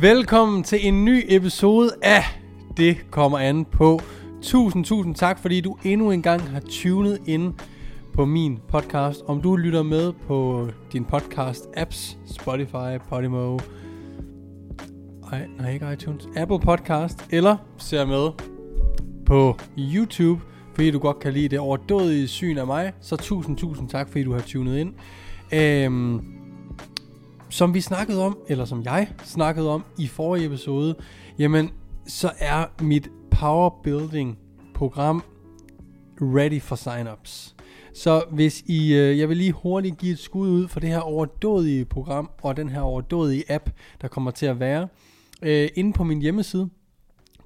Velkommen til en ny episode af Det kommer an på. Tusind, tusind tak, fordi du endnu en gang har tunet ind på min podcast. Om du lytter med på din podcast apps, Spotify, Podimo, ej, nej ikke iTunes, Apple Podcast, eller ser med på YouTube, fordi du godt kan lide det overdådige syn af mig, så tusind, tusind tak, fordi du har tunet ind. Øhm, som vi snakkede om, eller som jeg snakkede om i forrige episode, jamen, så er mit Power Building program ready for signups. Så hvis I, øh, jeg vil lige hurtigt give et skud ud for det her overdådige program, og den her overdådige app, der kommer til at være. Øh, inde på min hjemmeside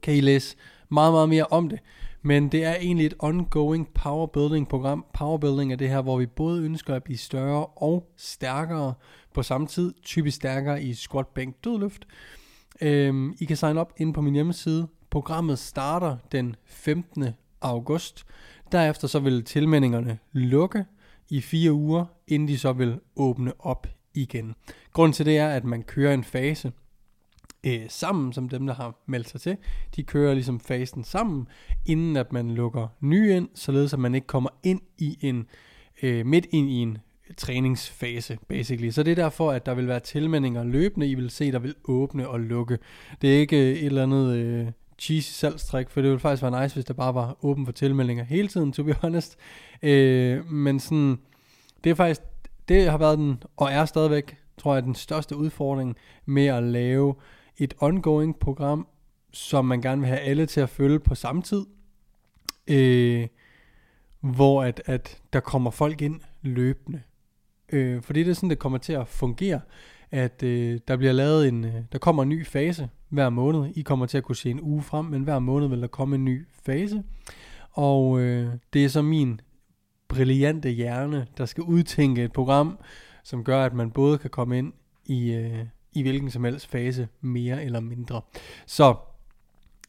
kan I læse meget, meget mere om det. Men det er egentlig et ongoing power building program. Power building er det her, hvor vi både ønsker at blive større og stærkere på samme tid. Typisk stærkere i squat, bænk, dødløft. Øhm, I kan sign op ind på min hjemmeside. Programmet starter den 15. august. Derefter så vil tilmeldingerne lukke i fire uger, inden de så vil åbne op igen. Grunden til det er, at man kører en fase øh, sammen, som dem, der har meldt sig til. De kører ligesom fasen sammen, inden at man lukker nye ind, således at man ikke kommer ind i en øh, midt ind i en træningsfase, basically. Så det er derfor, at der vil være tilmeldinger løbende. I vil se, der vil åbne og lukke. Det er ikke øh, et eller andet øh, cheesy salgstrik, for det ville faktisk være nice, hvis der bare var åben for tilmeldinger hele tiden, to be honest. Øh, men sådan, det er faktisk, det har været den, og er stadigvæk, tror jeg, den største udfordring med at lave et ongoing program, som man gerne vil have alle til at følge på samme tid. Øh, hvor at, at der kommer folk ind løbende. Øh, fordi det er sådan, det kommer til at fungere, at øh, der bliver lavet en, øh, der kommer en ny fase hver måned. I kommer til at kunne se en uge frem, men hver måned vil der komme en ny fase. Og øh, det er så min brillante hjerne, der skal udtænke et program, som gør, at man både kan komme ind i, øh, i hvilken som helst fase, mere eller mindre. Så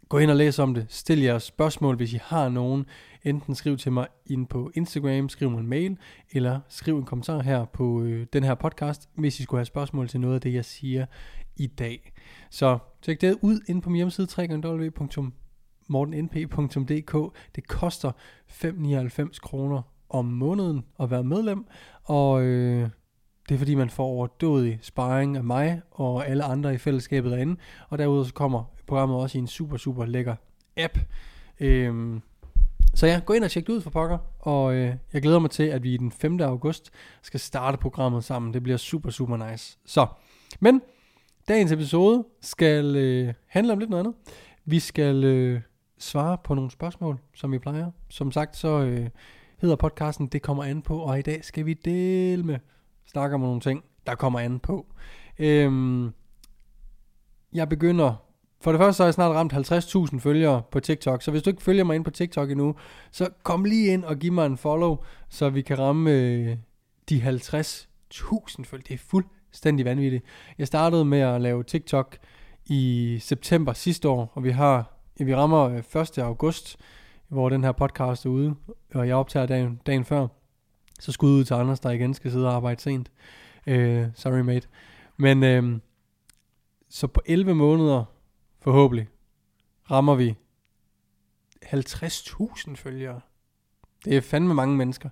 gå ind og læs om det. Stil jeres spørgsmål, hvis I har nogen. Enten skriv til mig ind på Instagram, skriv mig en mail, eller skriv en kommentar her på øh, den her podcast, hvis I skulle have spørgsmål til noget af det, jeg siger i dag. Så tjek det ud ind på min hjemmeside, www.mortennp.dk. Det koster 5,99 kroner om måneden at være medlem, og øh, det er fordi, man får overdådig sparring af mig og alle andre i fællesskabet derinde. Og derudover så kommer programmet også i en super, super lækker app. Øhm, så ja, gå ind og tjek det ud for pokker. Og øh, jeg glæder mig til, at vi den 5. august skal starte programmet sammen. Det bliver super, super nice. Så, men dagens episode skal øh, handle om lidt noget andet. Vi skal øh, svare på nogle spørgsmål, som vi plejer. Som sagt, så øh, hedder podcasten Det kommer an på, og i dag skal vi dele med snakke om nogle ting, der kommer an på. Øhm, jeg begynder... For det første så har jeg snart ramt 50.000 følgere på TikTok, så hvis du ikke følger mig ind på TikTok endnu, så kom lige ind og giv mig en follow, så vi kan ramme øh, de 50.000 følgere. Det er fuldstændig vanvittigt. Jeg startede med at lave TikTok i september sidste år, og vi har vi rammer øh, 1. August, hvor den her podcast er ude, og jeg optager dagen, dagen før. Så skud ud til Anders, der igen skal sidde og arbejde sent. Øh, sorry mate. Men øh, så på 11 måneder, forhåbentlig, rammer vi 50.000 følgere. Det er fandme mange mennesker.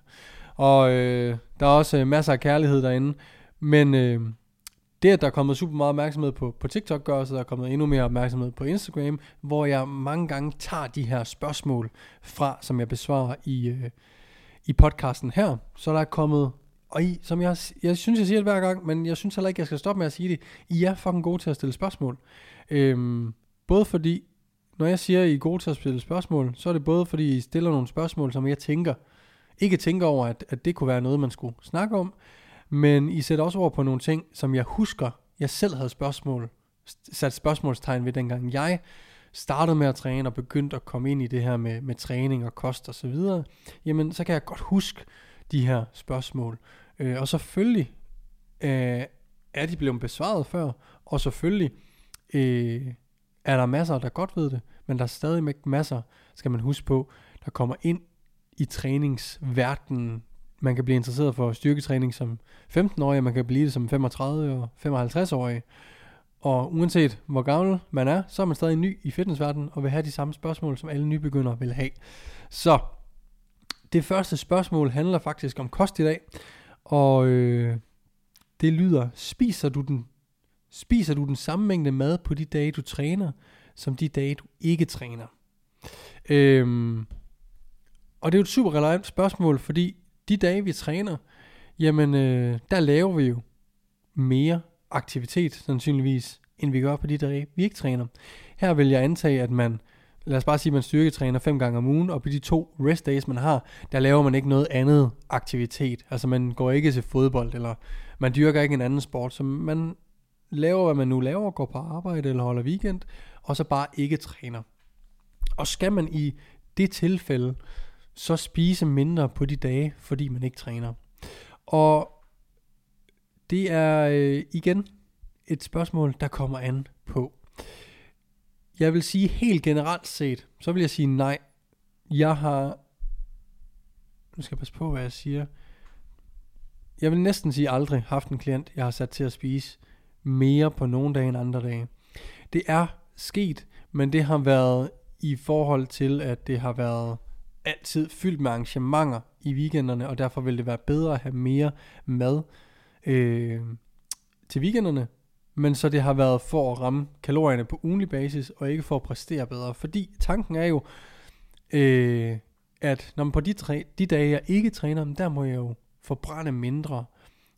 Og uh, der er også uh, masser af kærlighed derinde. Men uh, det, at der er kommet super meget opmærksomhed på, på TikTok, gør også, at der er kommet endnu mere opmærksomhed på Instagram, hvor jeg mange gange tager de her spørgsmål fra, som jeg besvarer i, uh, i podcasten her, så der er kommet, og I, som jeg, jeg synes, jeg siger det hver gang, men jeg synes heller ikke, jeg skal stoppe med at sige det, I er fucking gode til at stille spørgsmål. Øhm, både fordi, når jeg siger, at I er gode til at stille spørgsmål, så er det både fordi, I stiller nogle spørgsmål, som jeg tænker, ikke tænker over, at, at det kunne være noget, man skulle snakke om, men I sætter også over på nogle ting, som jeg husker, jeg selv havde spørgsmål, sat spørgsmålstegn ved, dengang jeg startede med at træne og begyndte at komme ind i det her med, med træning og kost og så videre, jamen så kan jeg godt huske de her spørgsmål. Øh, og selvfølgelig øh, er de blevet besvaret før, og selvfølgelig øh, er der masser, der godt ved det, men der er stadig masser, skal man huske på, der kommer ind i træningsverdenen. Man kan blive interesseret for styrketræning som 15-årig, man kan blive det som 35 og 55-årig. Og uanset hvor gammel man er, så er man stadig ny i fitnessverdenen og vil have de samme spørgsmål, som alle nybegyndere vil have. Så det første spørgsmål handler faktisk om kost i dag, og øh, det lyder, spiser du, den, spiser du den samme mængde mad på de dage, du træner, som de dage, du ikke træner? Øhm, og det er jo et super relevant spørgsmål, fordi de dage, vi træner, jamen øh, der laver vi jo mere aktivitet sandsynligvis, end vi gør på de dage, vi ikke træner. Her vil jeg antage, at man, lad os bare sige, at man styrketræner fem gange om ugen, og på de to rest days, man har, der laver man ikke noget andet aktivitet. Altså man går ikke til fodbold, eller man dyrker ikke en anden sport, så man laver, hvad man nu laver, går på arbejde eller holder weekend, og så bare ikke træner. Og skal man i det tilfælde så spise mindre på de dage, fordi man ikke træner. Og det er øh, igen et spørgsmål, der kommer an på. Jeg vil sige helt generelt set, så vil jeg sige nej. Jeg har, nu skal jeg passe på, hvad jeg siger. Jeg vil næsten sige aldrig haft en klient, jeg har sat til at spise mere på nogle dage end andre dage. Det er sket, men det har været i forhold til, at det har været altid fyldt med arrangementer i weekenderne, og derfor vil det være bedre at have mere mad øh, til weekenderne, men så det har været for at ramme kalorierne på ugenlig basis, og ikke for at præstere bedre. Fordi tanken er jo, øh, at når man på de, tre, de dage, jeg ikke træner, der må jeg jo forbrænde mindre.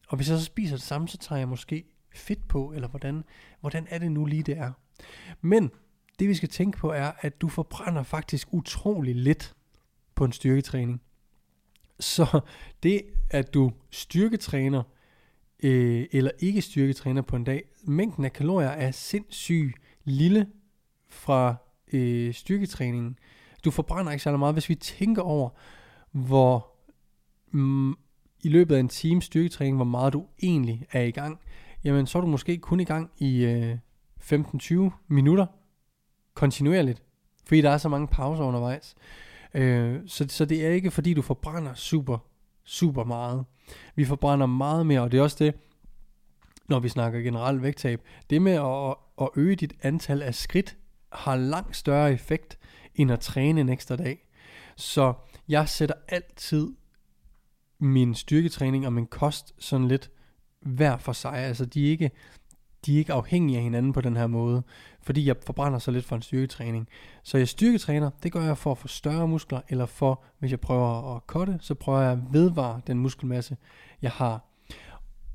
Og hvis jeg så spiser det samme, så tager jeg måske fedt på, eller hvordan, hvordan er det nu lige det er. Men det vi skal tænke på er, at du forbrænder faktisk utrolig lidt på en styrketræning. Så det, at du styrketræner, øh, eller ikke styrketræner på en dag, mængden af kalorier er sindssygt lille fra øh, styrketræningen. Du forbrænder ikke så meget, hvis vi tænker over, hvor mm, i løbet af en time styrketræning, hvor meget du egentlig er i gang, jamen så er du måske kun i gang i øh, 15-20 minutter kontinuerligt, fordi der er så mange pauser undervejs. Øh, så, så det er ikke fordi du forbrænder super, super meget. Vi forbrænder meget mere, og det er også det, når vi snakker generelt vægttab. Det med at, at øge dit antal af skridt har langt større effekt, end at træne en ekstra dag. Så jeg sætter altid min styrketræning og min kost sådan lidt hver for sig. Altså de er ikke, de er ikke afhængige af hinanden på den her måde, fordi jeg forbrænder så lidt for en styrketræning. Så jeg styrketræner, det gør jeg for at få større muskler, eller for, hvis jeg prøver at kotte, så prøver jeg at vedvare den muskelmasse, jeg har.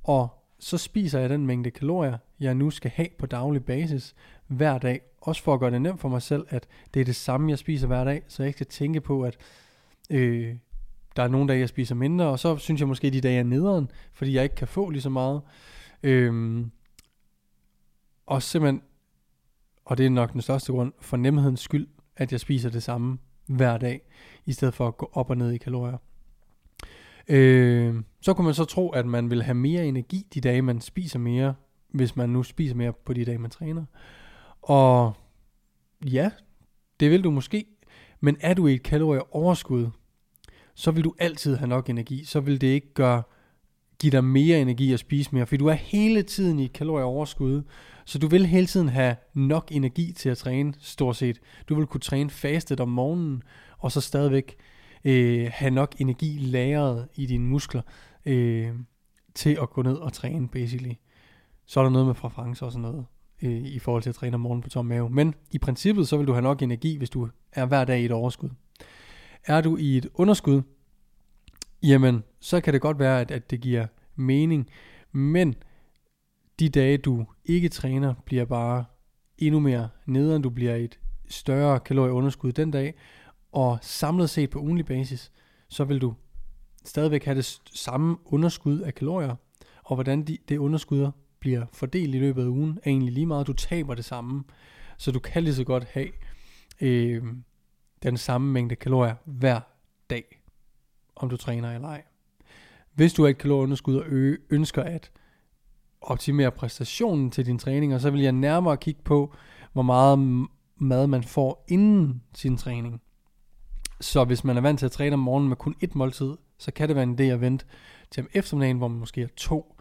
Og så spiser jeg den mængde kalorier, jeg nu skal have på daglig basis hver dag. Også for at gøre det nemt for mig selv, at det er det samme, jeg spiser hver dag, så jeg ikke skal tænke på, at øh, der er nogle dage, jeg spiser mindre, og så synes jeg måske, at de dage er nederen, fordi jeg ikke kan få lige så meget. Øhm, og simpelthen, og det er nok den største grund, for nemhedens skyld, at jeg spiser det samme hver dag, i stedet for at gå op og ned i kalorier. Øh, så kunne man så tro, at man vil have mere energi de dage, man spiser mere, hvis man nu spiser mere på de dage, man træner. Og ja, det vil du måske, men er du i et kalorieoverskud, så vil du altid have nok energi. Så vil det ikke gøre, give dig mere energi at spise mere, for du er hele tiden i et kalorieoverskud. Så du vil hele tiden have nok energi til at træne, stort set. Du vil kunne træne fastet om morgenen, og så stadigvæk øh, have nok energi lagret i dine muskler øh, til at gå ned og træne, basically. Så er der noget med præferencer og sådan noget øh, i forhold til at træne om morgenen på tom mave. Men i princippet, så vil du have nok energi, hvis du er hver dag i et overskud. Er du i et underskud, jamen, så kan det godt være, at, at det giver mening, men de dage, du ikke træner, bliver bare endnu mere nederen. Du bliver et større kalorieunderskud den dag, og samlet set på ugenlig basis, så vil du stadigvæk have det samme underskud af kalorier, og hvordan de, det underskud bliver fordelt i løbet af ugen, er egentlig lige meget, du taber det samme. Så du kan lige så godt have øh, den samme mængde kalorier hver dag, om du træner eller ej. Hvis du har et kalorieunderskud og øge, ønsker at optimere præstationen til din træning, så vil jeg nærmere kigge på, hvor meget mad man får inden sin træning. Så hvis man er vant til at træne om morgenen med kun et måltid, så kan det være en idé at vente til om eftermiddagen, hvor man måske har to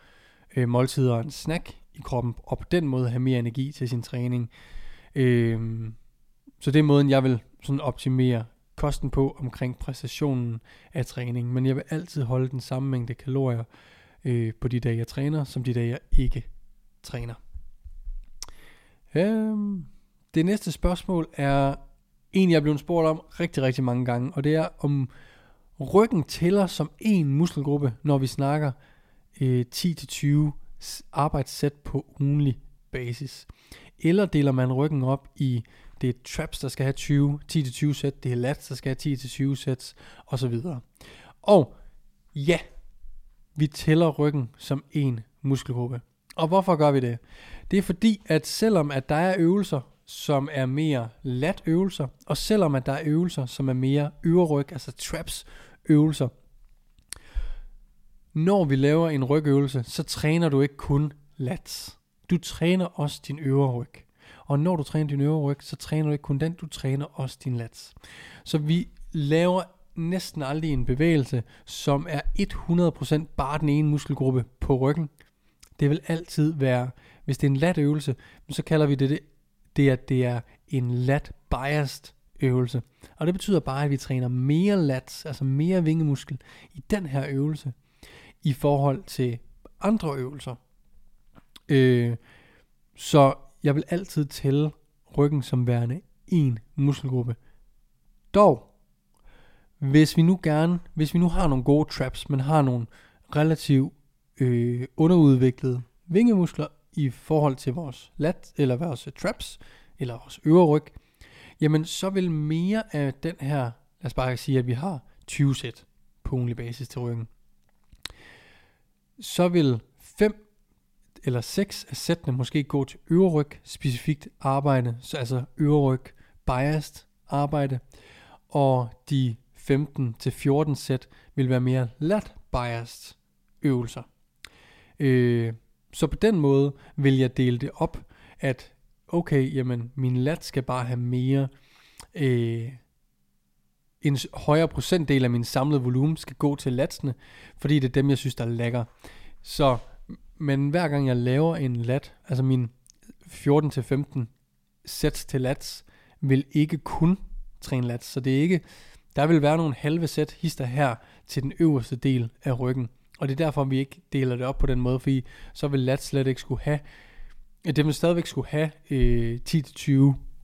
øh, måltider og en snack i kroppen, og på den måde have mere energi til sin træning. Øh, så det er måden, jeg vil sådan optimere kosten på omkring præstationen af træningen. Men jeg vil altid holde den samme mængde kalorier øh, på de dage, jeg træner, som de dage, jeg ikke træner. Øhm, det næste spørgsmål er en, jeg er blevet spurgt om rigtig, rigtig mange gange, og det er, om ryggen tæller som en muskelgruppe, når vi snakker øh, 10-20 arbejdssæt på ugenlig basis. Eller deler man ryggen op i, det er traps, der skal have 20, 10-20 sæt, det er lats, der skal have 10-20 sæt, osv. Og ja, vi tæller ryggen som en muskelgruppe. Og hvorfor gør vi det? Det er fordi, at selvom at der er øvelser, som er mere lat øvelser, og selvom at der er øvelser, som er mere øverryg, altså traps øvelser, når vi laver en rygøvelse, så træner du ikke kun lats. Du træner også din øvre ryg. Og når du træner din øvre ryg, så træner du ikke kun den, du træner også din lats. Så vi laver næsten aldrig en bevægelse, som er 100% bare den ene muskelgruppe på ryggen. Det vil altid være, hvis det er en lat øvelse, så kalder vi det, det, det at det er en lat biased øvelse. Og det betyder bare, at vi træner mere lats, altså mere vingemuskel i den her øvelse, i forhold til andre øvelser. Øh, så jeg vil altid tælle ryggen som værende en muskelgruppe. Dog, hvis vi nu gerne, hvis vi nu har nogle gode traps, men har nogle relativt øh, underudviklede vingemuskler i forhold til vores lat, eller vores traps, eller vores øvre ryg, jamen så vil mere af den her, lad os bare sige, at vi har 20 sæt på ugenlig basis til ryggen, så vil 5 eller 6 af sættene måske gå til øverryg specifikt arbejde, så altså øverryg biased arbejde, og de 15 til 14 sæt vil være mere lat biased øvelser. Øh, så på den måde vil jeg dele det op, at okay, jamen min lat skal bare have mere, øh, en højere procentdel af min samlede volumen skal gå til latsene, fordi det er dem, jeg synes, der er lækker. Så, men hver gang jeg laver en lat, altså min 14-15 sæt til lats, vil ikke kun træne lats, så det er ikke, der vil være nogle halve sæt hister her til den øverste del af ryggen. Og det er derfor, vi ikke deler det op på den måde, fordi så vil lats slet ikke skulle have det vil stadigvæk skulle have øh, 10-20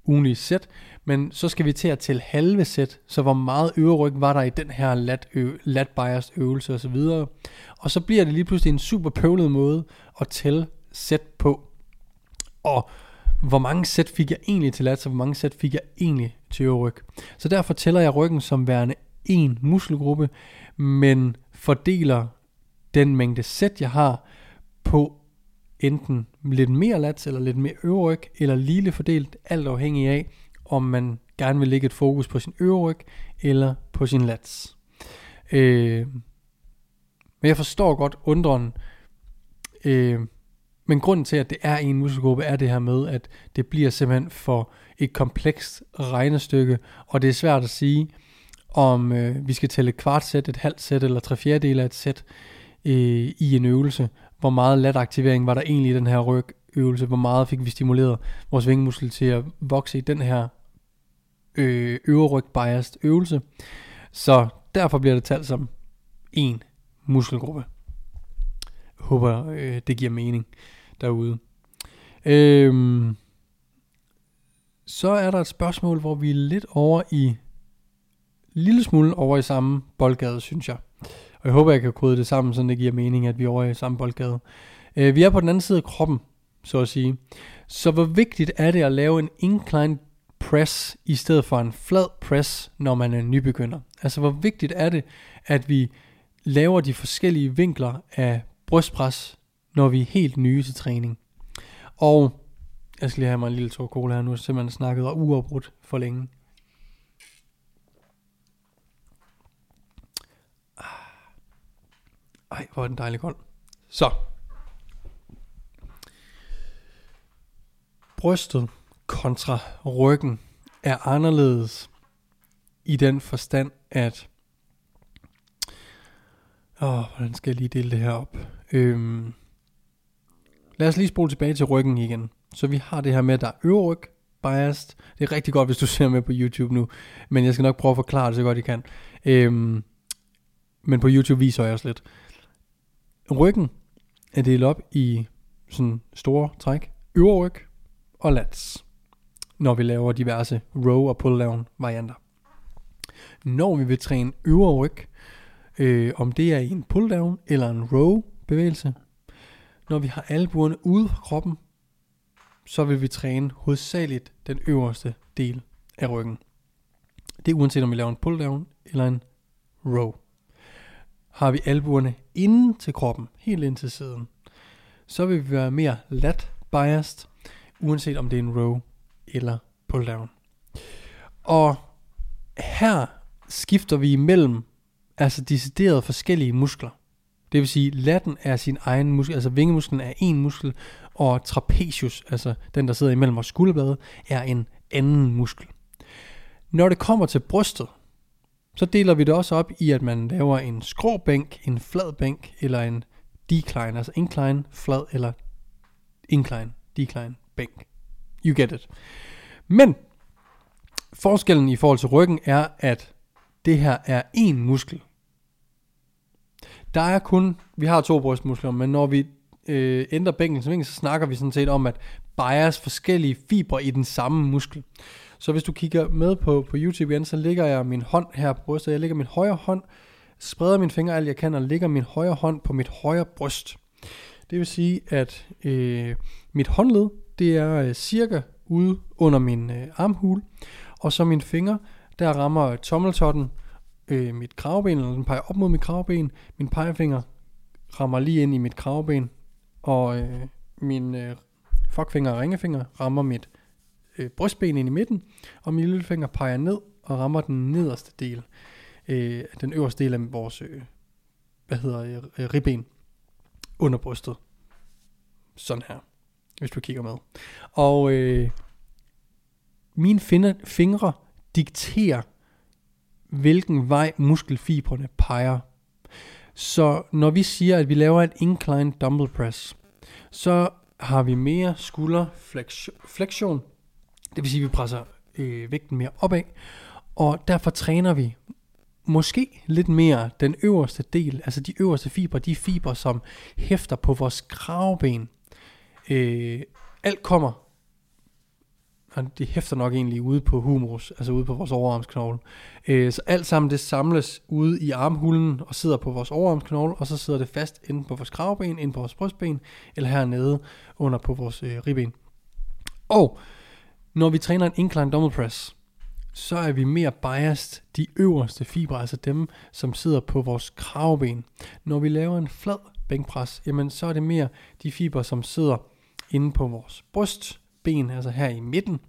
ugenlige sæt, men så skal vi til at tælle halve sæt, så hvor meget øverryg var der i den her lat, ø, lat bias øvelse osv. Og, og så bliver det lige pludselig en super pøvlet måde at tælle sæt på. Og hvor mange sæt fik jeg egentlig til lat, og hvor mange sæt fik jeg egentlig til øverryg. Så derfor tæller jeg ryggen som værende en muskelgruppe, men fordeler den mængde sæt, jeg har, på enten lidt mere lats eller lidt mere øverryg, eller lille fordelt, alt afhængig af, om man gerne vil lægge et fokus på sin øverryg eller på sin lats. Øh, men jeg forstår godt undren, øh, men grunden til, at det er en muskelgruppe, er det her med, at det bliver simpelthen for et komplekst regnestykke, og det er svært at sige, om øh, vi skal tælle et kvart sæt, et halvt sæt eller tre fjerdedele af et sæt øh, i en øvelse, hvor meget lat aktivering var der egentlig i den her rygøvelse, hvor meget fik vi stimuleret vores vingemuskel til at vokse i den her øh, øverryg biased øvelse. Så derfor bliver det talt som en muskelgruppe. Jeg håber, øh, det giver mening derude. Øhm, så er der et spørgsmål, hvor vi er lidt over i lille smule over i samme boldgade, synes jeg. Og jeg håber, jeg kan kode det sammen, så det giver mening, at vi er over i samme boldgade. Øh, vi er på den anden side af kroppen, så at sige. Så hvor vigtigt er det at lave en incline press i stedet for en flad press, når man er nybegynder? Altså hvor vigtigt er det, at vi laver de forskellige vinkler af brystpres, når vi er helt nye til træning? Og jeg skal lige have mig en lille tår cola her nu, så man snakket uafbrudt for længe. Ej, hvor er den dejlig kold. Så. Brystet kontra ryggen er anderledes i den forstand, at... Åh, hvordan skal jeg lige dele det her op? Øhm, Lad os lige spole tilbage til ryggen igen. Så vi har det her med, at der er øvre ryg, biased. Det er rigtig godt, hvis du ser med på YouTube nu. Men jeg skal nok prøve at forklare det så godt jeg kan. Øhm, men på YouTube viser jeg også lidt. Ryggen er delt op i sådan store træk. Øvre ryg og lats. Når vi laver diverse row og pull down varianter. Når vi vil træne øvre ryg, øh, om det er i en pull down eller en row bevægelse, når vi har albuerne ude fra kroppen, så vil vi træne hovedsageligt den øverste del af ryggen. Det er uanset om vi laver en pull down eller en row. Har vi albuerne inden til kroppen, helt ind til siden, så vil vi være mere lat biased, uanset om det er en row eller pull down. Og her skifter vi imellem altså decideret forskellige muskler. Det vil sige, latten er sin egen muskel, altså vingemusklen er en muskel, og trapezius, altså den, der sidder imellem vores skulderblade, er en anden muskel. Når det kommer til brystet, så deler vi det også op i, at man laver en skråbænk, en flad bænk, eller en decline, altså incline, flad, eller incline, decline, bænk. You get it. Men forskellen i forhold til ryggen er, at det her er én muskel. Der er kun, vi har to brystmuskler, men når vi øh, ændrer bænken vinkel, så snakker vi sådan set om, at bias forskellige fibre i den samme muskel. Så hvis du kigger med på, på YouTube igen, så ligger jeg min hånd her på brystet. Jeg lægger min højre hånd, spreder mine fingre alt jeg kan, og lægger min højre hånd på mit højre bryst. Det vil sige, at øh, mit håndled, det er øh, cirka ude under min øh, armhule, og så mine fingre, der rammer tommeltotten øh, mit kravben, eller den peger op mod mit kravben. Min pegefinger rammer lige ind i mit kravben, og øh, min øh, fuckfinger og ringefinger rammer mit øh, brystben ind i midten, og min lillefinger peger ned og rammer den nederste del, øh, den øverste del af vores, øh, hvad hedder øh, ribben under brystet. Sådan her, hvis du kigger med. Og øh, mine fingre dikterer, hvilken vej muskelfibrene peger. Så når vi siger, at vi laver et incline dumbbell press, så har vi mere skulder flexion. Det vil sige, at vi presser øh, vægten mere opad. Og derfor træner vi måske lidt mere den øverste del, altså de øverste fibre, de fibre, som hæfter på vores kravben. Øh, alt kommer og det hæfter nok egentlig ude på humerus, altså ude på vores overarmsknogle. Øh, så alt sammen det samles ude i armhulen og sidder på vores overarmsknogle, og så sidder det fast enten på vores kravben, inde på vores brystben, eller hernede under på vores øh, ribben. Og når vi træner en incline dumbbell press, så er vi mere biased de øverste fibre, altså dem, som sidder på vores kravben. Når vi laver en flad bænkpres, jamen så er det mere de fibre, som sidder inde på vores brystben, altså her i midten.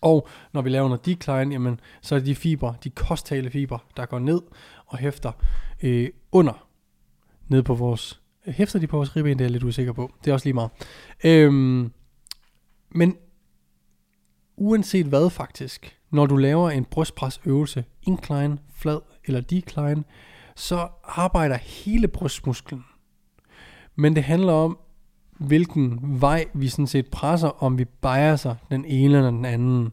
Og når vi laver noget decline, jamen, så er det de fibre, de kostale fibre, der går ned og hæfter øh, under, ned på vores, hæfter de på vores ribben, det er jeg lidt usikker på. Det er også lige meget. Øhm, men uanset hvad faktisk, når du laver en brystpresøvelse, incline, flad eller decline, så arbejder hele brystmusklen. Men det handler om, hvilken vej vi sådan set presser, om vi biaser den ene eller den anden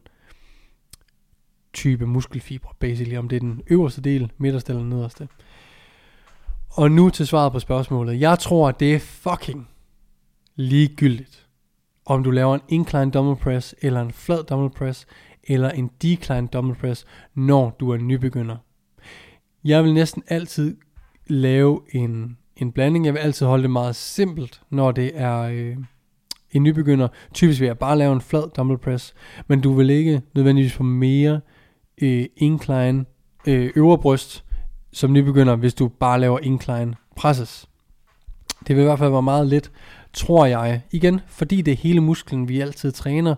type muskelfibre, basically, om det er den øverste del, midterste eller nederste. Og nu til svaret på spørgsmålet. Jeg tror, at det er fucking ligegyldigt, om du laver en incline dumbbell press, eller en flad dumbbell press, eller en decline dumbbell press, når du er nybegynder. Jeg vil næsten altid lave en en blanding. Jeg vil altid holde det meget simpelt, når det er øh, en nybegynder. Typisk vil jeg bare lave en flad dumbbell press, men du vil ikke nødvendigvis få mere øh, incline øh, øvre bryst som nybegynder, hvis du bare laver incline presses. Det vil i hvert fald være meget let, tror jeg. Igen, fordi det er hele musklen, vi altid træner,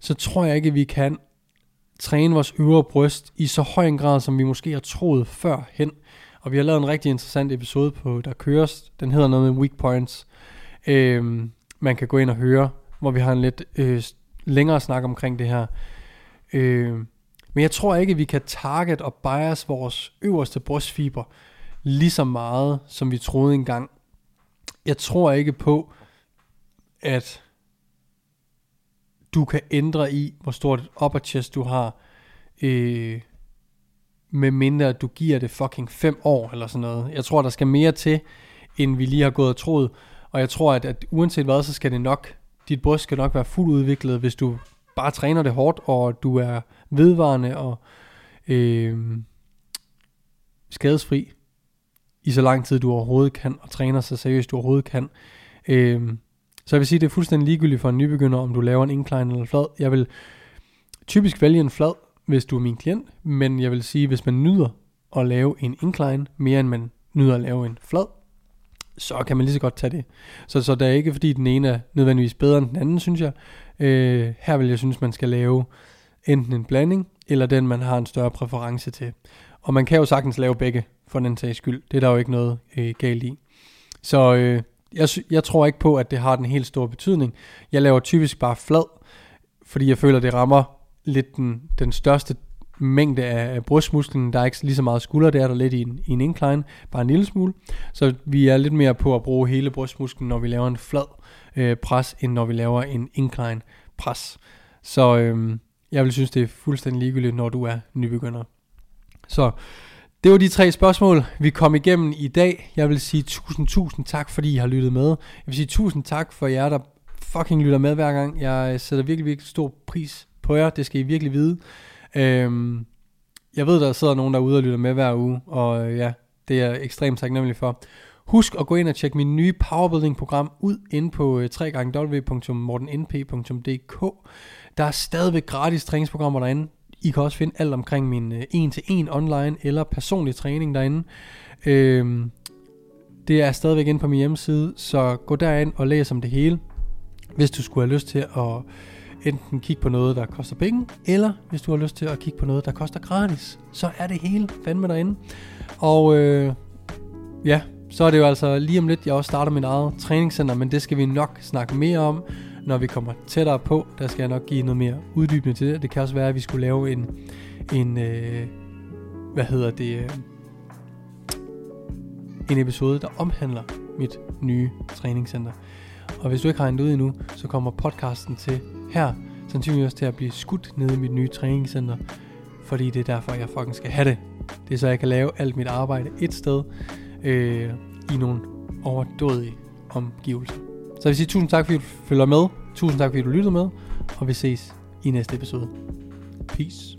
så tror jeg ikke, at vi kan træne vores øvre bryst i så høj en grad, som vi måske har troet før hen. Og vi har lavet en rigtig interessant episode på Der Køres. Den hedder noget med Weak Points. Øhm, man kan gå ind og høre, hvor vi har en lidt øh, længere snak omkring det her. Øh, men jeg tror ikke, at vi kan target og bias vores øverste brystfiber lige så meget, som vi troede engang. Jeg tror ikke på, at du kan ændre i, hvor stort et upper chest du har, øh, med mindre at du giver det fucking 5 år eller sådan noget. Jeg tror, der skal mere til, end vi lige har gået og troet. Og jeg tror, at, at uanset hvad, så skal det nok, dit bryst skal nok være fuldt udviklet, hvis du bare træner det hårdt, og du er vedvarende og øh, skadesfri i så lang tid du overhovedet kan, og træner så seriøst du overhovedet kan. Øh, så jeg vil sige, det er fuldstændig ligegyldigt for en nybegynder, om du laver en incline eller flad. Jeg vil typisk vælge en flad, hvis du er min klient, men jeg vil sige, hvis man nyder at lave en incline, mere end man nyder at lave en flad, så kan man lige så godt tage det. Så, så det er ikke fordi den ene er nødvendigvis bedre end den anden, synes jeg. Øh, her vil jeg synes, man skal lave enten en blanding, eller den man har en større præference til. Og man kan jo sagtens lave begge, for den sags skyld. Det er der jo ikke noget øh, galt i. Så øh, jeg, jeg tror ikke på, at det har den helt store betydning. Jeg laver typisk bare flad, fordi jeg føler, det rammer lidt den, den største mængde af brystmusklen. Der er ikke lige så meget skulder, det er der lidt i en, i en incline, bare en lille smule. Så vi er lidt mere på at bruge hele brystmusklen, når vi laver en flad øh, pres, end når vi laver en incline pres. Så øh, jeg vil synes, det er fuldstændig ligegyldigt, når du er nybegynder. Så det var de tre spørgsmål, vi kom igennem i dag. Jeg vil sige tusind, tusind tak, fordi I har lyttet med. Jeg vil sige tusind tak for jer, der fucking lytter med hver gang. Jeg sætter virkelig, virkelig stor pris på jer. Det skal I virkelig vide. Øhm, jeg ved, der sidder nogen derude og lytter med hver uge, og øh, ja, det er jeg ekstremt taknemmelig for. Husk at gå ind og tjekke min nye powerbuilding-program ud ind på øh, www.mortennp.dk. Der er stadigvæk gratis træningsprogrammer derinde. I kan også finde alt omkring min øh, en-til-en online eller personlig træning derinde. Øhm, det er stadigvæk inde på min hjemmeside, så gå derind og læs om det hele, hvis du skulle have lyst til at enten kigge på noget, der koster penge, eller hvis du har lyst til at kigge på noget, der koster gratis, så er det hele fandme derinde. Og øh, ja, så er det jo altså lige om lidt, jeg også starter min eget træningscenter, men det skal vi nok snakke mere om, når vi kommer tættere på. Der skal jeg nok give noget mere uddybende til det. Det kan også være, at vi skulle lave en, en øh, hvad hedder det, øh, en episode, der omhandler mit nye træningscenter. Og hvis du ikke har en ud endnu, så kommer podcasten til her sandsynligvis også til at blive skudt ned i mit nye træningscenter, fordi det er derfor, jeg fucking skal have det. Det er så, jeg kan lave alt mit arbejde et sted, øh, i nogle overdådige omgivelser. Så jeg vil sige tusind tak, fordi du følger med. Tusind tak, fordi du lyttede med. Og vi ses i næste episode. Peace.